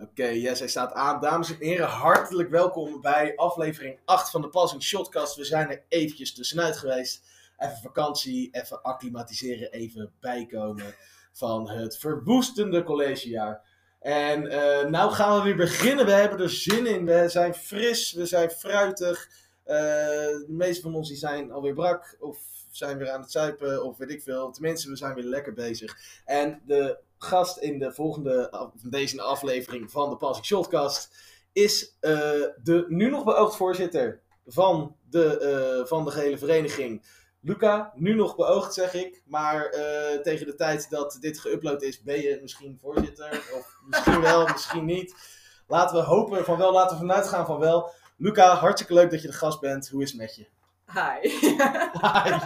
Oké, yes, hij staat aan. Dames en heren, hartelijk welkom bij aflevering 8 van de Passing Shotcast. We zijn er eventjes tussenuit geweest. Even vakantie, even acclimatiseren, even bijkomen van het verwoestende collegejaar. En uh, nou gaan we weer beginnen. We hebben er zin in. We zijn fris, we zijn fruitig. Uh, de meeste van ons die zijn alweer brak of zijn weer aan het zuipen of weet ik veel. Tenminste, we zijn weer lekker bezig. En de gast in de volgende, deze aflevering van de Passing Shotcast is uh, de nu nog beoogd voorzitter van de, uh, van de gehele vereniging. Luca, nu nog beoogd zeg ik, maar uh, tegen de tijd dat dit geüpload is, ben je misschien voorzitter. Of misschien wel, misschien niet. Laten we hopen van wel, laten we vanuit gaan van wel. Luca, hartstikke leuk dat je de gast bent. Hoe is het met je? Hi. Hi.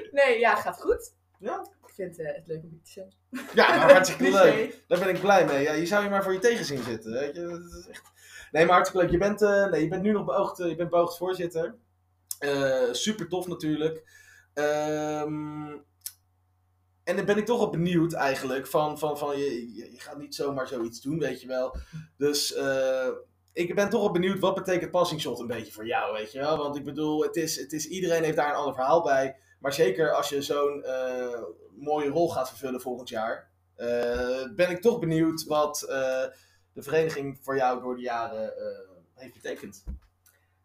nee, ja, gaat goed. Ja? Vind uh, het leuk om hier te zijn. Ja, nou, hartstikke leuk. Daar ben ik blij mee. Ja, je zou je maar voor je tegenzin zitten. Weet je? Dat is echt... Nee, maar hartstikke leuk. Je bent, uh, nee, je bent nu nog beoogd, uh, je bent beoogd voorzitter. super tof natuurlijk. Um, en dan ben ik toch wel benieuwd eigenlijk. Van, van, van je, je gaat niet zomaar zoiets doen, weet je wel. Dus ik ben toch wel benieuwd, wat betekent passing shot een beetje voor jou, weet je wel? Want ik bedoel, het is, het is, iedereen heeft daar een ander verhaal bij. Maar zeker als je zo'n uh, mooie rol gaat vervullen volgend jaar, uh, ben ik toch benieuwd wat uh, de vereniging voor jou door de jaren heeft betekend.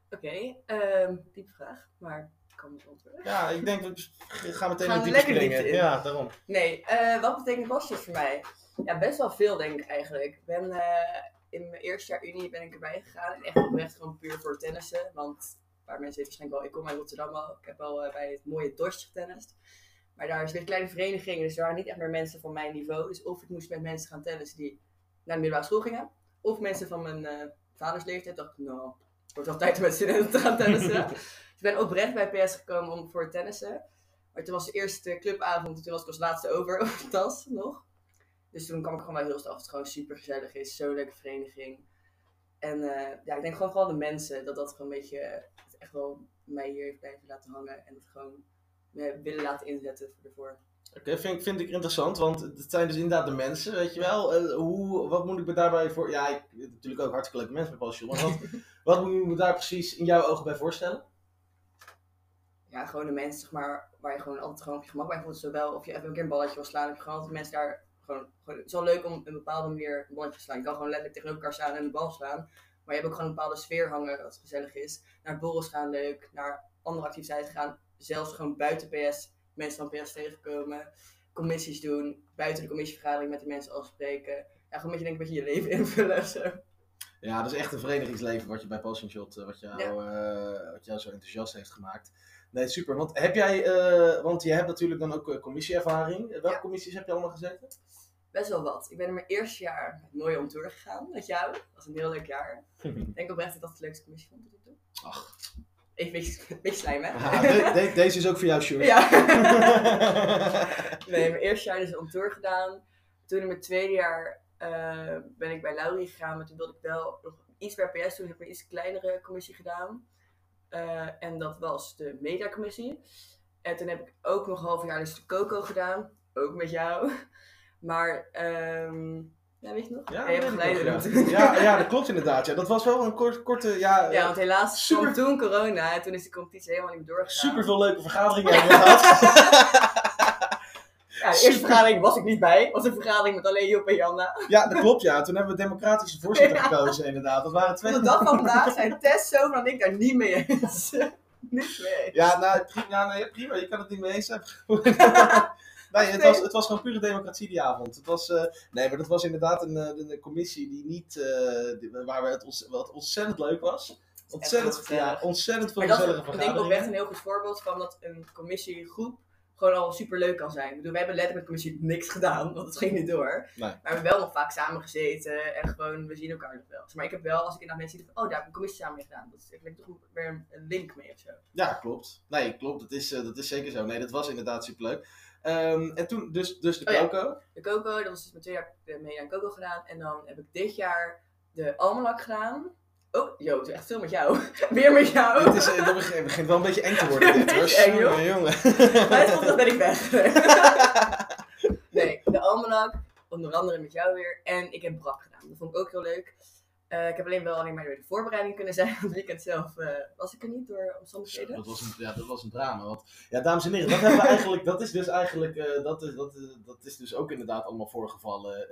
Oké, okay, um, diepe vraag, maar ik kan het antwoorden. Ja, ik denk we gaan meteen gaan met diepe springen. Ja, daarom. Nee, wat betekent pasjes voor mij? Ja, best wel veel denk ik eigenlijk. Ik ben in mijn eerste jaar Unie ben ik erbij gegaan. En echt oprecht gewoon puur voor tennissen. Want waar mensen weten waarschijnlijk wel, ik kom uit Rotterdam al. Ik heb al uh, bij het mooie Dorst getennist. Maar daar is weer een kleine vereniging, dus er waren niet echt meer mensen van mijn niveau. Dus of ik moest met mensen gaan tennissen die naar de middelbare school gingen. Of mensen van mijn uh, vaders leeftijd. dacht ik, nou, het wordt wel tijd om met studenten te gaan tennissen. dus ik ben oprecht bij PS gekomen om voor tennissen. Maar toen was de eerste clubavond en toen was ik als laatste over, over de tas nog. Dus toen kwam ik gewoon wel heel snel af. Het gewoon super gezellig is. Zo'n leuke vereniging. En uh, ja, ik denk gewoon vooral de mensen. Dat dat gewoon een beetje echt wel mij hier heeft blijven laten hangen. En het gewoon willen laten inzetten ervoor. Oké, okay, vind, vind ik interessant, want het zijn dus inderdaad de mensen, weet je wel. Uh, hoe, wat moet ik me daarbij voor... Ja, ik natuurlijk ook hartstikke leuke mensen met Passion, maar wat, wat moet ik me daar precies in jouw ogen bij voorstellen? Ja, gewoon de mensen, zeg maar, waar je gewoon altijd gewoon op je gemak bij voelt. Zowel of je even een keer een balletje wil slaan, heb je gewoon altijd mensen daar gewoon, gewoon, het is wel leuk om een bepaalde manier een balletje te slaan. Je kan gewoon letterlijk tegen elkaar staan en een bal slaan. Maar je hebt ook gewoon een bepaalde sfeer hangen dat gezellig is. Naar borrels gaan leuk, naar andere activiteiten gaan. Zelfs gewoon buiten PS mensen van PS tegenkomen. Commissies doen, buiten de commissievergadering met die mensen afspreken. Ja, gewoon een beetje, denk ik, een beetje je leven invullen. Zo. Ja, dat is echt een verenigingsleven wat je bij Passing Shot, eh, wat jou, ja. uh, wat jou zo enthousiast heeft gemaakt. Nee, super. Want heb jij, uh, want je hebt natuurlijk dan ook commissieervaring. Welke ja. commissies heb je allemaal gezeten? Best wel wat. Ik ben in mijn eerste jaar met mooie om tour gegaan met jou. Dat was een heel leuk jaar. ik denk oprecht dat dat de leukste commissie vond tot nu toe. Ach. Even een beetje, beetje slijm, hè? Ah, de, de, deze is ook voor jou, Sjoerd. Ja. nee, mijn eerste jaar dus om tour gedaan. Toen in mijn tweede jaar uh, ben ik bij Laurie gegaan. Maar toen wilde ik wel nog iets bij PS. Toen heb ik een iets kleinere commissie gedaan. Uh, en dat was de mediacommissie. En toen heb ik ook nog een half jaar dus de Coco gedaan. Ook met jou. Maar, um, ja, weet je nog? Ja, ja, ja. ja, dat klopt inderdaad. Ja. Dat was wel een kort, korte, ja... Ja, want helaas super... toen corona en toen is de competitie helemaal niet doorgegaan. Super veel leuke vergaderingen hebben we gehad. Ja, de eerste vergadering was ik niet bij. Het was een vergadering met alleen Joep en Janna. Ja, dat klopt ja. Toen hebben we democratische voorzitter gekozen inderdaad. Dat waren twee... Op de dag van vandaag zijn Tess zo van ik daar niet mee eens. niet mee eens. Ja, nou, prima, nee, prima. Je kan het niet mee eens hebben. Nee, het was, het was gewoon pure democratie die avond. Het was, uh, nee, maar dat was inderdaad een, een, een commissie die niet, uh, die, waar het, ons, wat ontzettend leuk was. Ontzettend, ja, ontzettend veel vergaderingen. Ik denk ook echt een heel goed voorbeeld van dat een commissiegroep gewoon al super leuk kan zijn. Ik bedoel, wij hebben letterlijk met de commissie niks gedaan, want het ging niet door. Nee. Maar we hebben wel nog vaak samen gezeten en gewoon, we zien elkaar nog wel. Maar ik heb wel, als ik inderdaad mensen zie, oh, daar heb ik een commissie samen mee gedaan. Dat is, ik toch weer een link mee of zo. Ja, klopt. Nee, klopt. Dat is, uh, dat is zeker zo. Nee, dat was inderdaad super leuk. Um, en toen dus, dus de oh, Coco. Ja. De Coco, dat was dus met twee jaar mee aan Coco gedaan. En dan heb ik dit jaar de Almanak gedaan. Oh, Jo, het is echt veel met jou. Weer met jou. Het, is, het begint, wel een beetje eng te worden dit hoor. eng, joh. jongen. Maar het komt ben ik weg. nee, de Almanak. onder andere met jou weer. En ik heb brak gedaan. Dat vond ik ook heel leuk. Eh, ik heb alleen wel alleen maar door de voorbereiding kunnen zijn. Het weekend zelf eh, was ik er niet door omstandigheden. dat, was een, ja, dat was een drama. Want, ja, dames en heren, dat, hebben we eigenlijk, dat is dus eigenlijk, eh, dat, is, dat, is, dat is dus ook inderdaad allemaal voorgevallen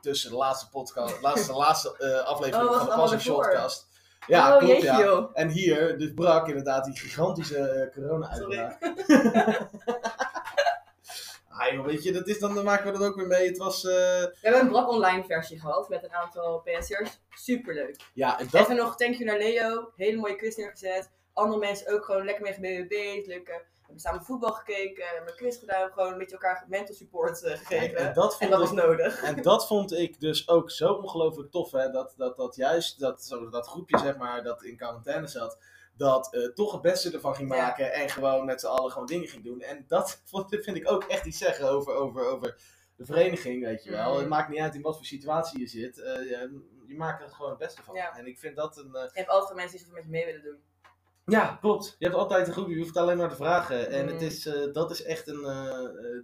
tussen de laatste podcast, laatste, laatste aflevering Oh, van de ervoor? Shortcast. Ja, oh, klopt, jeetje ja. joh. En hier, dus brak inderdaad die gigantische corona-uitbraak. ah joh, weet je, dat is, dan, dan maken we dat ook weer mee. Het was, eh, We hebben een brak online versie gehad met een aantal PS'ers. Superleuk. ja, en dat, Even nog thank you naar Leo. Hele mooie quiz neergezet. Andere mensen ook gewoon lekker mee BBB. Leuke. We hebben samen voetbal gekeken. We hebben een quiz gedaan. Gewoon een beetje elkaar mental support eh, en, gegeven. en En, dat vond dat ik- was nodig. En dat vond ik dus ook zo ongelooflijk tof, hè? Dat, dat, dat juist dat, zo, dat groepje, zeg maar, dat in quarantaine zat, dat eh, toch het beste ervan ging Ja. maken en gewoon met z'n allen gewoon dingen ging doen. En dat vind ik ook echt iets zeggen over, over, over de vereniging, weet je wel. Mhm. Het maakt niet uit in wat voor situatie je zit, eh, je, je maakt er gewoon het beste van. Ja. En ik vind dat een... eh, Je hebt altijd mensen die zoveel met je mee willen doen. ja, klopt. Je hebt altijd een groepje, je hoeft alleen maar te vragen. En Mhm. het is, eh, dat is echt een.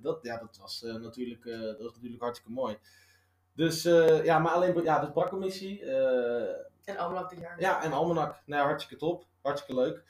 dat, ja, dat was, natuurlijk, dat was natuurlijk hartstikke mooi. Dus ja, maar alleen ja, de brakcommissie. eh En allemaal dit jaar. ja, en Almanak. Nou, ja, hartstikke top. Hartstikke leuk.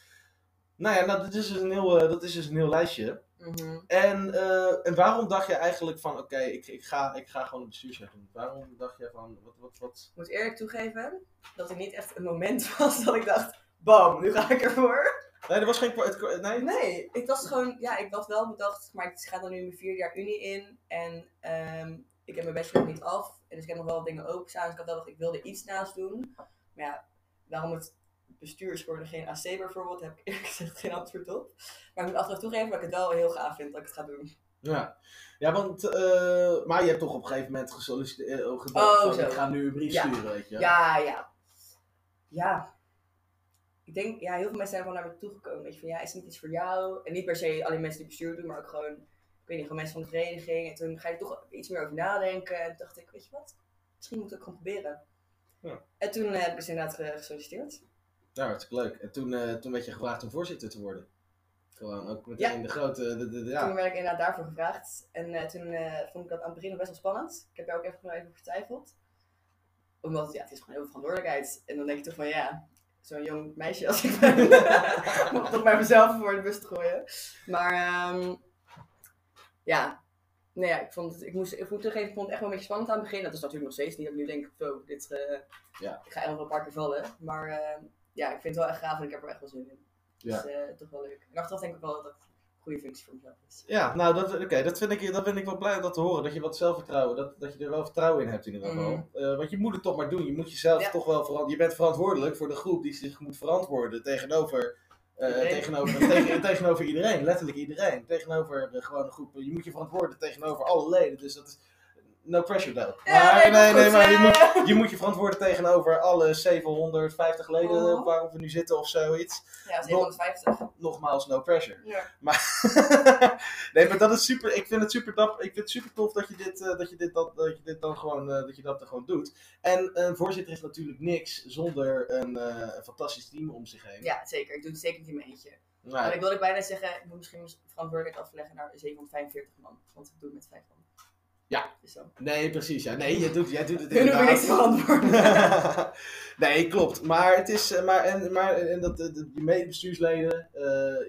Nou ja, nou, dat, is dus een heel, eh, dat is dus een heel lijstje. Mhm. En, eh, en waarom dacht je eigenlijk van: oké, ik, ik, ga, ik ga gewoon een bestuurschef doen? Waarom dacht je van: wat, wat, wat? Ik moet eerlijk toegeven dat er niet echt een moment was dat ik dacht, bam, nu ga ik ervoor. Nee, er was geen. Het, nee? Nee, ik was gewoon, ja, ik had wel bedacht, maar ik ga dan nu mijn vierde jaar unie in. En ehm, ik heb mijn bachelor nog niet af. En dus ik heb nog wel wat dingen openstaan. Dus ik had wel gedacht, ik wilde iets naast doen. Maar ja, waarom het bestuur is geworden geen AC bijvoorbeeld, heb ik eerlijk gezegd geen antwoord op. Maar ik moet achteraf toegeven dat ik het wel heel gaaf vind dat ik het ga doen. Ja, ja want, eh, maar je hebt toch op een gegeven moment gesolliciteerd, uh, gedacht Oh, van, ik ga nu een brief Ja. sturen, weet je. Ja, ja. Ja. Ik denk, ja, heel veel mensen zijn gewoon naar me toegekomen. Weet je, van ja, is het niet iets voor jou? En niet per se alleen mensen die bestuur doen, maar ook gewoon, ik weet niet, gewoon mensen van de vereniging. En toen ga je er toch iets meer over nadenken. En toen dacht ik, weet je wat? Misschien moet ik het gewoon proberen. Ja. En toen eh, heb ik dus inderdaad ge- gesolliciteerd. Ja, hartstikke leuk. En toen, eh, toen werd je gevraagd om voorzitter te worden. Gewoon ook meteen de grote, de, de, de- ja. Toen werd ik inderdaad daarvoor gevraagd. En eh, toen eh, vond ik dat aan het begin nog best wel spannend. Ik heb daar ook even, nog even over getwijfeld. Omdat, ja, het is gewoon heel veel verantwoordelijkheid. En dan denk je toch van, ja, zo'n jong meisje als ik ben, om toch bij mezelf voor de bus te gooien. Maar, ehm, ja, nee, ja, ik vond het, ik moest, ik moet toegeven, ik vond het echt wel een beetje spannend aan het begin. Dat is natuurlijk nog steeds niet dat ik nu denk, zo, dit, eh, Ja. ik ga wel een paar keer vallen. Maar, ehm, ja, ik vind het wel echt gaaf en ik heb er echt wel zin in. Ja. Dus, toch wel leuk. En achteraf denk ik wel dat het een goede functie voor mezelf is. Ja, nou, dat, oké, dat, vind ik, dat vind ik wel blij om dat te horen. Dat je wat zelfvertrouwen, dat, dat je er wel vertrouwen in hebt in ieder geval. Mhm. Eh, want je moet het toch maar doen. Je moet jezelf Ja. toch wel verantwoorden. Je bent verantwoordelijk voor de groep die zich moet verantwoorden tegenover, eh, Iedereen. tegenover, tegen, tegenover iedereen. Letterlijk iedereen. Tegenover gewoon een groep. Je moet je verantwoorden tegenover alle leden. Dus dat is no pressure though. Ja, maar, nee, nee, goed, nee, maar je moet, je moet je verantwoorden tegenover alle 750 leden Oh. waarop we nu zitten of zoiets. Ja, 750. Nogmaals, no pressure. Ja. Maar, nee, maar dat is super. Ik vind het super dap. Ik vind het super tof dat je dit, eh, dat je dit, dat, dat je dit dan gewoon, eh, dat je dat er gewoon doet. En een voorzitter is natuurlijk niks zonder een, eh, een fantastisch team om zich heen. Ja, zeker. Ik doe het zeker niet in mijn eentje. Nou, Maar ik wilde bijna zeggen, ik moet misschien verantwoordelijkheid afleggen naar 745 man. Want ik doe het met 5 man. Ja. Nee, precies. Ja. Nee, jij doet, jij doet het Hun hoeven niks te inderdaad. verantwoorden. nee, klopt. Maar het is, eh, maar en, maar en dat de, de, je medebestuursleden, eh,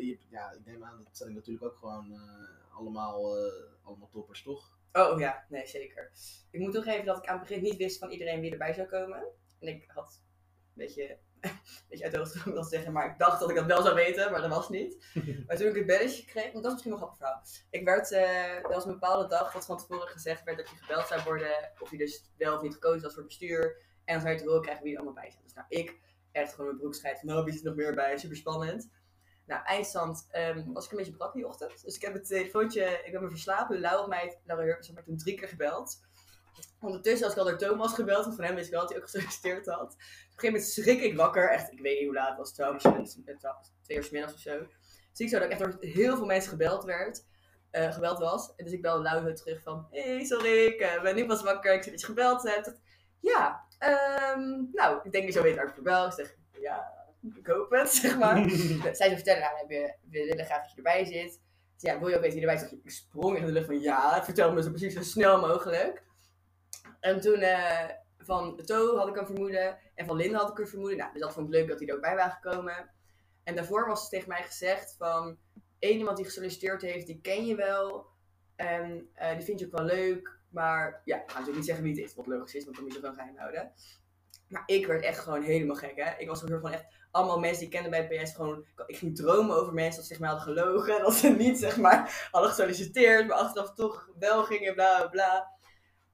je, ja, ik neem aan dat zijn natuurlijk ook gewoon eh, allemaal, allemaal toppers, toch? Oh ja, nee, zeker. Ik moet toegeven dat ik aan het begin niet wist van iedereen wie erbij zou komen. En ik had een beetje, beetje uit de hoogte wil zeggen, maar ik dacht dat ik dat wel zou weten, maar dat was niet. maar toen ik het belletje kreeg, want dat is misschien wel een grappig verhaal. Ik werd, eh, er was een bepaalde dag dat van tevoren gezegd werd dat je gebeld zou worden, of je dus wel of niet gekozen was voor bestuur. En dan zou je te horen krijgen wie er allemaal bij zit. Dus nou, ik echt gewoon mijn broek van, nou, wie zit er nog meer bij? Super spannend. Nou, eindstand ehm, was ik een beetje brak die ochtend. Dus ik heb het telefoontje, ik ben me verslapen. Laura had mij, Laura Hurkens had mij toen drie keer gebeld. Ondertussen was ik al door Thomas gebeld, want van hem wist ik wel dat hij ook gesolliciteerd had. Dus op een gegeven moment schrik ik wakker, echt, ik weet niet hoe laat het was, twaalf twee uur middags of zo. Zie ik zo dat ik echt door heel veel mensen gebeld werd, eh, gebeld was. En dus ik belde Laura terug van, hey, sorry, ik eh, ben nu pas wakker, ik zie dat je gebeld hebt. Dat- Ja, ehm, nou, ik denk dat je zo weet waar ik voor bel. Ik zeg, ja, ik hoop het, zeg maar. Zij zou vertellen, nou, we, willen graag dat je erbij zit. Dus ja, wil je ook weten wie erbij zit? Ik sprong in de lucht van ja, vertel me zo precies zo snel mogelijk. En toen eh, van To had ik een vermoeden. En van Linda had ik een vermoeden. Nou, dus dat vond ik leuk dat die er ook bij waren gekomen. En daarvoor was het tegen mij gezegd van... één iemand die gesolliciteerd heeft, die ken je wel. En eh, die vind je ook wel leuk. Maar ja, ik ga natuurlijk niet zeggen wie het is. Wat logisch is, want dan moet je het wel geheim houden. Maar ik werd echt gewoon helemaal gek, hè. Ik was gewoon echt... Allemaal mensen die ik kende bij PS gewoon... Ik ging dromen over mensen dat ze zich mij hadden gelogen. Dat ze niet, zeg maar, hadden gesolliciteerd. Maar achteraf toch wel gingen, bla, bla.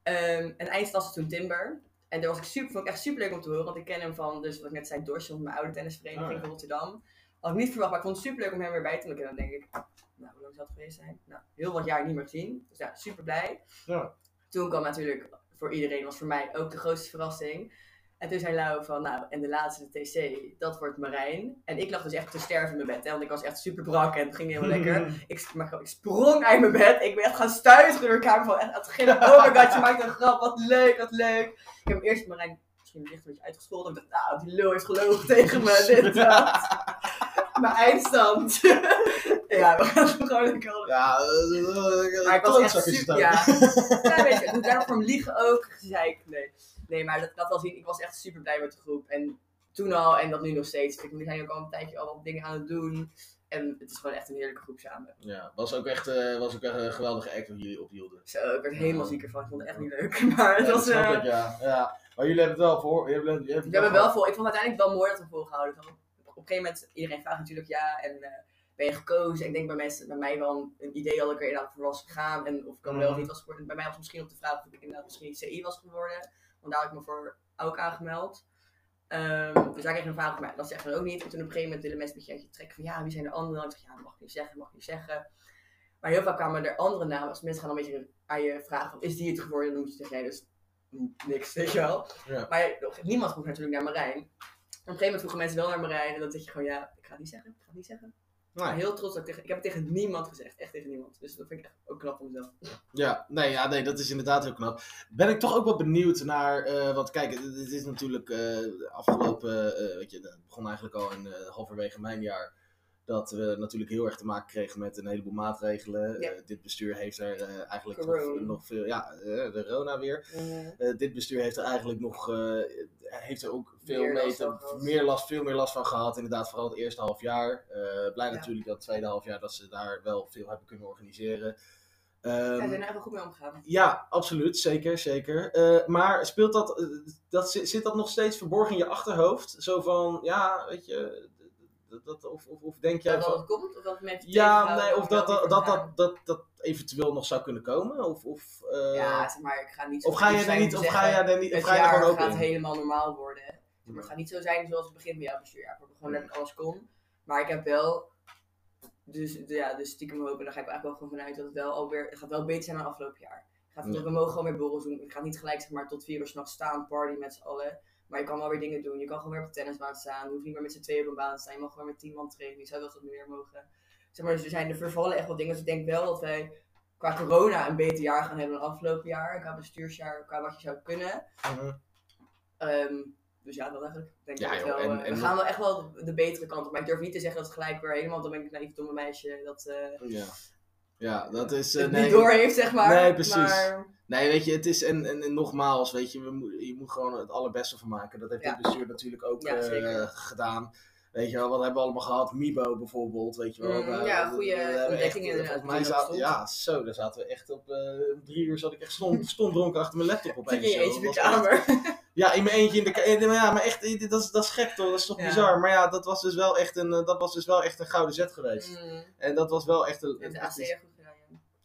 Ehm, en eind was het toen Timber. En daar was ik super, vond ik echt super leuk om te horen. Want ik ken hem van, dus wat ik net zei, Dorsje, van mijn oude tennisvereniging Oh, ja. van Rotterdam. Had ik niet verwacht, maar ik vond het super leuk om hem weer bij te maken. En dan denk ik, nou, hoe lang zal het geweest zijn? Nou, heel wat jaar niet meer gezien. Dus ja, super blij. Ja. Toen kwam natuurlijk, voor iedereen was voor mij ook de grootste verrassing. En toen zei Lau van, nou, en de laatste TC, dat wordt Marijn. En ik lag dus echt te sterven in mijn bed, hè, want ik was echt super brak en het ging helemaal lekker. Ik, maar ik sprong uit mijn bed. Ik ben echt gaan stuiteren door de kamer van echt aan het gillen. Oh my god, je maakt een grap. Wat leuk, wat leuk. Ik heb hem eerst Marijn misschien licht een beetje uitgescholden. Ik dacht, nou, die lul heeft gelogen tegen me. Dit, dat. Mijn eindstand. ja, we gaan gewoon lekker al- Ja, eh, Maar ik was echt super, ja. ja, weet je, ik moet daarom voor hem liegen ook. Zei ik, nee. Nee, maar dat, dat wel zien. Ik was echt super blij met de groep. En toen al, en dat nu nog steeds. Ik, we zijn ook al een tijdje al wat dingen aan het doen. En het is gewoon echt een heerlijke groep samen. Ja, was ook echt, eh, was ook echt een geweldige act wat jullie ophielden. Zo, ik werd helemaal ziek ervan. Ik vond het echt niet leuk. Maar het Ja, was... eh, ik, ja. ja. Maar jullie hebben het wel voor. Jullie hebben, jullie hebben We hebben wel vol. Ik vond het uiteindelijk wel mooi dat we volgehouden. Op een gegeven moment, iedereen vraagt natuurlijk ja. En eh, ben je gekozen? Ik denk bij mensen, bij mij wel een, idee dat ik er inderdaad voor was gegaan. En of ik dan wel of Mhm. niet was geworden. Bij mij was misschien op de vraag of ik inderdaad misschien CI was geworden. Want daar had ik me voor ook aangemeld. Ehm, dus daar kreeg ik een vraag van mij. Dat zeggen we ook niet. En toen op een gegeven moment willen mensen een beetje trekken van ja, wie zijn de anderen? Ik zeg ja, dat mag ik niet zeggen, mag ik niet zeggen. Maar heel vaak kwamen er andere namen. Als mensen gaan dan een beetje aan je vragen van is die het geworden? Dan moet je zeggen nee, dus niks, weet je wel. Ja. Maar niemand vroeg natuurlijk naar Marijn. Op een gegeven moment vroegen mensen wel naar Marijn. En dan zeg je gewoon ja, ik ga het niet zeggen, ik ga het niet zeggen. Nee. Maar heel trots dat ik tegen, ik heb het tegen niemand gezegd. Echt tegen niemand. Dus dat vind ik echt ook knap van mezelf. Ja, nee, ja, nee, dat is inderdaad heel knap. Ben ik toch ook wel benieuwd naar, eh want kijk, het, is natuurlijk de afgelopen, eh, weet je, het begon eigenlijk al in halverwege mijn jaar, dat we natuurlijk heel erg te maken kregen met een heleboel maatregelen. Ja. Dit bestuur heeft er eigenlijk Corona. nog, nog veel, ja, eh, de Rona weer. Dit bestuur heeft er eigenlijk nog, heeft er ook veel Meer mee last te, van gehad. meer last, veel meer last van gehad. Inderdaad, vooral het eerste half jaar. Eh, blij Ja. natuurlijk dat het tweede half jaar dat ze daar wel veel hebben kunnen organiseren. Ja, Ehm, ze zijn er wel goed mee omgegaan. ja, absoluut. Zeker, zeker. Eh, maar speelt dat, dat, zit zit dat nog steeds verborgen in je achterhoofd? Zo van, ja, weet je, dat, dat, of, of, of denk jij Dat dat het komt? Of dat het mensen Ja, nee, of dat dat, dat, dat, dat, dat eventueel nog zou kunnen komen? Of, of, eh, Ja, zeg maar, ik ga niet zo of ga je er niet, of ga je er niet, of Het ga je er gewoon ook gaat in? helemaal normaal worden. Maar het gaat niet zo zijn zoals het begin van jouw bestuur. Ja, waar we gewoon letterlijk alles kon. Maar ik heb wel, dus ja, dus stiekem hopen, daar ga ik eigenlijk wel gewoon vanuit dat het wel alweer, het gaat wel beter zijn dan afgelopen jaar. Het gaat, Ja. We mogen gewoon weer borrels doen. Ik ga niet gelijk zeg maar tot vier uur s'nachts staan, party met z'n allen. Maar je kan wel weer dingen doen. Je kan gewoon weer op de tennisbaan staan. Je hoeft niet meer met z'n tweeën op een baan te staan. Je mag gewoon met tien man trainen. Je zou wel eens wat meer mogen. Zeg maar, dus er zijn er vervallen echt wel dingen. Dus ik denk wel dat wij qua corona een beter jaar gaan hebben dan afgelopen jaar. Qua bestuursjaar, qua wat je zou kunnen. Mhm. Ehm, dus ja, dat eigenlijk. Ik Denk Ja, joh, wel, en- eh, en- we gaan wel echt wel de betere kant op. Maar ik durf niet te zeggen dat het gelijk weer helemaal, dan ben ik naïef domme meisje dat eh Ja. Ja, dat is... eh, het nee, niet door heeft, zeg maar. Nee, precies. Maar, Nee, weet je, het is, en, en, en nogmaals, weet je, we moet, je moet gewoon het allerbeste van maken. Dat heeft Ja. bestuur natuurlijk ook Ja, eh, gedaan. Weet je wel, wat hebben we allemaal gehad? Mibo bijvoorbeeld, weet je wel. Mm, Daar- ja, goede ontdekkingen echt, eh, inderdaad, Volgens mij die er zaten, bestond. ja, zo, daar zaten we echt op, om drie uur zat ik echt stond, stond dronken achter mijn laptop opeens. in je eentje in de was echt- kamer. Ja, in mijn eentje in de kamer. Ja, maar echt, dat is, dat is gek toch? Dat is toch Ja. bizar? Maar ja, dat was dus wel echt een, eh, dat was dus wel echt een gouden zet geweest. Mm, En dat was wel echt een... echt goed gedaan,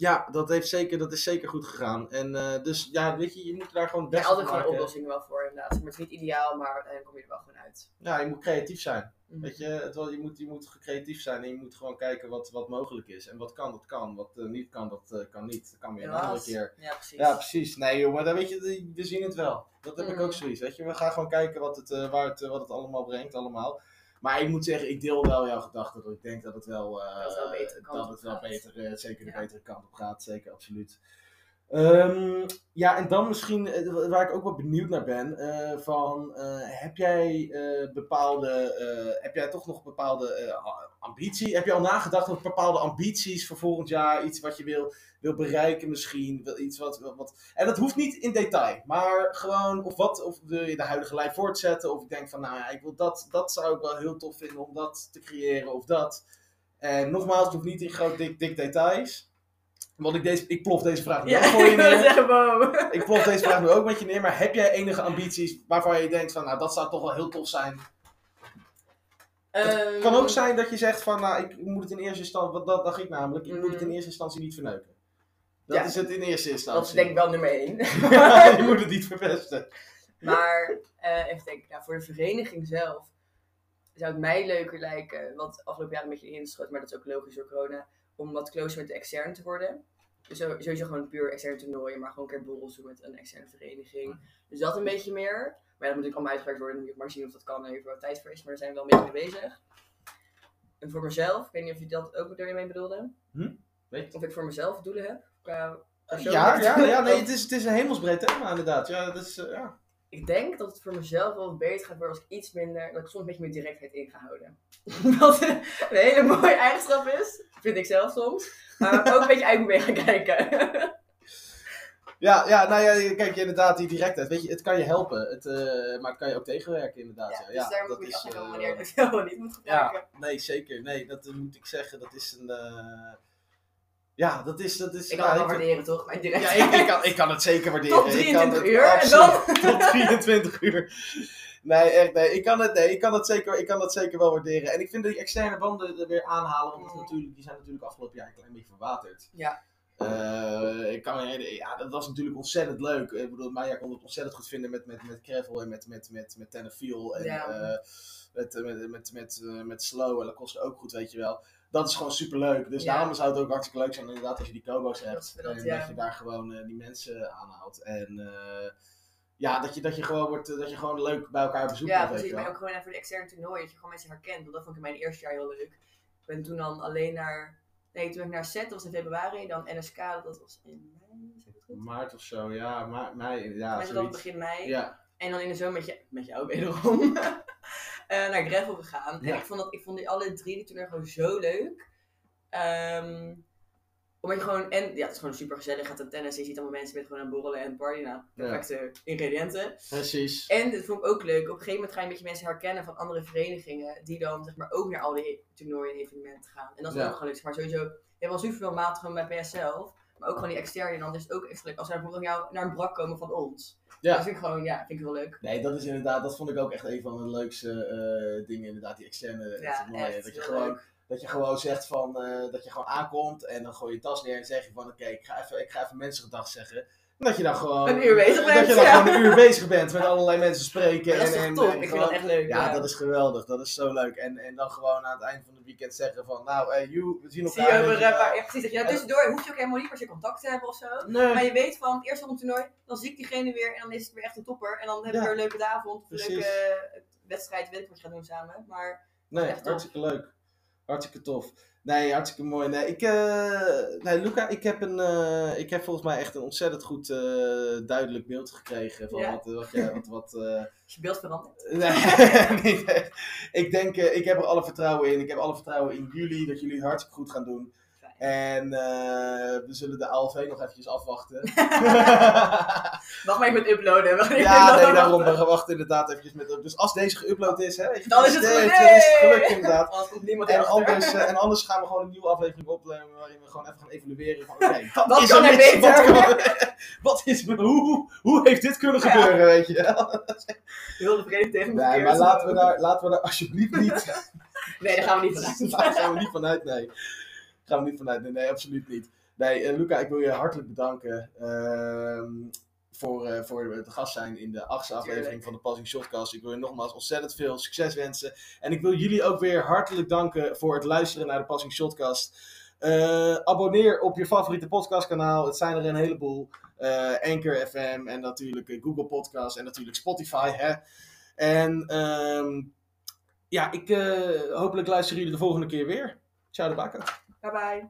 ja. ja, dat, heeft zeker, dat is zeker goed gegaan. En eh, dus ja, weet je, je moet daar gewoon beste zijn altijd gewoon oplossingen wel voor, inderdaad. Maar het is niet ideaal, maar uiteindelijk kom je er wel gewoon uit. Ja, je moet creatief zijn. Mm. Weet je, het, wel- je, moet, je moet creatief zijn en je moet gewoon kijken wat, wat mogelijk is. En wat kan, dat kan. Wat eh, niet kan, dat eh, kan niet. Dat kan weer een andere keer. Ja, precies. Ja, precies. Nee, joh, maar dan weet je, we zien het wel. Dat heb ik Mhm. ook zoiets. Weet je, we gaan gewoon kijken wat het, waar het, wat het allemaal brengt, allemaal. Maar ik moet zeggen, ik deel wel jouw gedachte. Dat ik denk dat het wel, eh, Dat het wel betere kant dat het wel gaat. beter, eh, zeker de betere kant op gaat. Zeker, absoluut. Ehm, ja, en dan misschien, eh, waar ik ook wel benieuwd naar ben, eh, van eh, heb jij bepaalde, heb jij toch nog bepaalde ambitie? Heb je al nagedacht over bepaalde ambities voor volgend jaar? Iets wat je wil, wil bereiken misschien? Iets wat, wat, en dat hoeft niet in detail, maar gewoon, of wat, of wil je de huidige lijn voortzetten? Of ik denk van, nou ja, ik wil dat, dat zou ik wel heel tof vinden om dat te creëren of dat. En nogmaals, het hoeft niet in groot dik, dik details. Want ik, deze, ik plof deze vraag nu ook voor je neer. wow. Ik plof deze vraag nu ook met je neer, maar heb jij enige ambities waarvan je denkt van, nou dat zou toch wel heel tof zijn? Het Ehm, kan ook zijn dat je zegt van, nou ik moet het in eerste instantie, wat dat dacht ik namelijk, ik moet het in Mhm. eerste instantie niet verneuken. Dat Ja. is het in eerste Dat is instantie. denk ik wel nummer één. je moet het niet verpesten. Maar eh, even denken, nou, voor de vereniging zelf zou het mij leuker lijken, wat afgelopen jaar een beetje ingeschoten, maar dat is ook logisch door corona, om wat closer met de extern te worden. Dus sowieso gewoon puur externe toernooien, maar gewoon een keer borrels doen met een externe vereniging. Dus dat een beetje meer. Maar dat moet natuurlijk allemaal uitgewerkt worden, dan moet ik maar zien of dat kan, even wat tijd voor is, maar daar zijn we wel een beetje mee bezig. En voor mezelf, ik weet niet of je dat ook mee bedoelde, Weet je? of ik voor mezelf doelen heb. Qua Ja, ja, ja, nee, het is, het is een hemelsbreed thema inderdaad. Ja, dat is, eh, ja. Ik denk dat het voor mezelf wel beter gaat worden als ik iets minder, dat ik soms een beetje meer directheid in ga houden. Wat een hele mooie eigenschap is, vind ik zelf soms. Maar ook een beetje moet mee gaan kijken. Ja, ja, nou ja, kijk, inderdaad, die directheid. Weet je, het kan je helpen, het, eh, maar het kan je ook tegenwerken, inderdaad. Ja, Ja, ja, dus daar moet eh, wanneer ik het of niet moet gebruiken. Ja, nee, zeker. Nee, dat eh, moet ik zeggen. Dat is een. eh, Ja, dat is. Dat is Ik kan het wel ja, waarderen, toch? Mijn Ja, directheid. ik, ik, kan, ik kan het zeker waarderen. Tot Ik kan 23 het uur, en absoluut- Tot 23 uur. Nee, echt, nee. Ik kan het, nee, ik kan het, zeker, ik kan het zeker wel waarderen. En ik vind die externe banden er weer aanhalen, want dat Mm. natuurlijk, die zijn natuurlijk afgelopen jaar een klein beetje verwaterd. Ja. Eh, ik kan ja, dat was natuurlijk ontzettend leuk. Ik bedoel, Maya kon het ontzettend goed vinden met, met, met Gravel en met, met, met, met Tennefiel en Ja. eh, met, met, met, met, eh, met Slow en Lacoste ook goed, weet je wel. Dat is gewoon super leuk. Dus Ja. daarom zou het ook hartstikke leuk zijn inderdaad als je die Kobo's Dat hebt. dat, en ja. dat je daar gewoon eh, die mensen aanhaalt. En eh, ja, dat je, dat, je gewoon wordt, eh, dat je gewoon leuk bij elkaar bezoekt Ja, precies. Maar ook gewoon even voor de externe toernooi, dat je gewoon mensen herkent. Want dat vond ik in mijn eerste jaar heel leuk. Ik ben toen dan alleen naar... Nee, toen ben ik naar SET, dat was in februari. Dan NSK, dat was in mei, zeg goed? Maart of zo, ja. Maar, mei, ja, Mensen dat begin mei. Ja, En dan in de zomer met, je, met jou wederom eh, naar Gravel gegaan. Ja. En ik vond, dat, ik vond die alle drie die toernooi gewoon zo leuk. Ehm, omdat je gewoon, en ja, het is gewoon super gezellig. Je gaat aan tennis, je ziet allemaal mensen met gewoon aan borrelen en party. Nou, perfecte ingrediënten. precies. En dat vond ik ook leuk. Op een gegeven moment ga je een beetje mensen herkennen van andere verenigingen. Die dan zeg maar ook naar al die toernooien en evenementen gaan. En dat is Ja. ook gewoon leuk. Maar sowieso, je hebt wel superveel maten gewoon bij PS zelf. Maar ook gewoon die externe. En dan is het ook echt leuk als ze bijvoorbeeld jou naar een brak komen van ons. Ja. Dat vind ik gewoon, ja, vind ik wel leuk. Nee, dat is inderdaad, dat vond ik ook echt een van de leukste eh, dingen, inderdaad, die externe Ja, toernooien. echt Dat je gewoon, leuk. Dat je gewoon zegt van, eh, dat je gewoon aankomt en dan gooi je je tas neer en zeg je van, oké, ik ga even, ik ga even mensen gedag zeggen. En dat je dan gewoon... Een uur bezig Dat bent, je dan ja. gewoon een uur bezig bent met allerlei mensen spreken. dat is en, en, top? en ik vind dat echt leuk. Ja, dat is geweldig. Dat is zo leuk. En, en dan gewoon aan het eind van het weekend zeggen van, nou, eh you, we zien Zie elkaar. je weet je een ja, precies. Dat je daar tussendoor hoef je ook helemaal niet per se contact te hebben of zo. Nee. Maar je weet van, het eerste toernooi, dan zie ik diegene weer en dan is het weer echt een topper. En dan heb Ja. je weer een leuke avond, of een leuke eh, wedstrijd, weet ik wat je gaat doen samen. Maar Nee, hartstikke leuk. Hartstikke tof. Nee, hartstikke mooi. Nee, ik, eh, nee Luca, ik heb, een, eh, ik heb volgens mij echt een ontzettend goed eh, duidelijk beeld gekregen van Ja. wat, wat, jij- wat, wat is je beeld veranderd? nee, nee, nee. Ik denk, ik heb er alle vertrouwen in. Ik heb alle vertrouwen in jullie, dat jullie het hartstikke goed gaan doen. En eh, we zullen de ALV nog eventjes afwachten. Wacht maar even met uploaden. We gaan even ja, nee, daarom. We wachten inderdaad eventjes met... Dus als deze geüpload is, hè, Dan is het nee. Dan is het gelukt inderdaad. Niemand En anders, eh, en anders gaan we gewoon een nieuwe aflevering opnemen waarin we gewoon even gaan evalueren van oké, wat, Wat is kan er er beter? Wat, kan- wat is er, hoe, hoe heeft dit kunnen Ja. gebeuren, weet je wel? Heel de vereniging tegen me Nee, maar laten we, daar, laten we daar alsjeblieft niet... Nee, daar gaan we niet vanuit. Daar gaan we niet vanuit, nee. Gaan we niet vanuit, nee, nee absoluut niet. Nee, eh, Luca, ik wil je hartelijk bedanken ehm, voor, eh, voor het gast zijn in de achtste aflevering van de Passing Shotcast. Ik wil je nogmaals ontzettend veel succes wensen. En ik wil jullie ook weer hartelijk danken voor het luisteren naar de Passing Shotcast. Eh, abonneer op je favoriete podcastkanaal. Het zijn er een heleboel. Eh Anchor FM en natuurlijk Google Podcast en natuurlijk Spotify. Hè? En ehm, ja, ik eh, hopelijk luisteren jullie de volgende keer weer. Ciao de bakken. 拜拜。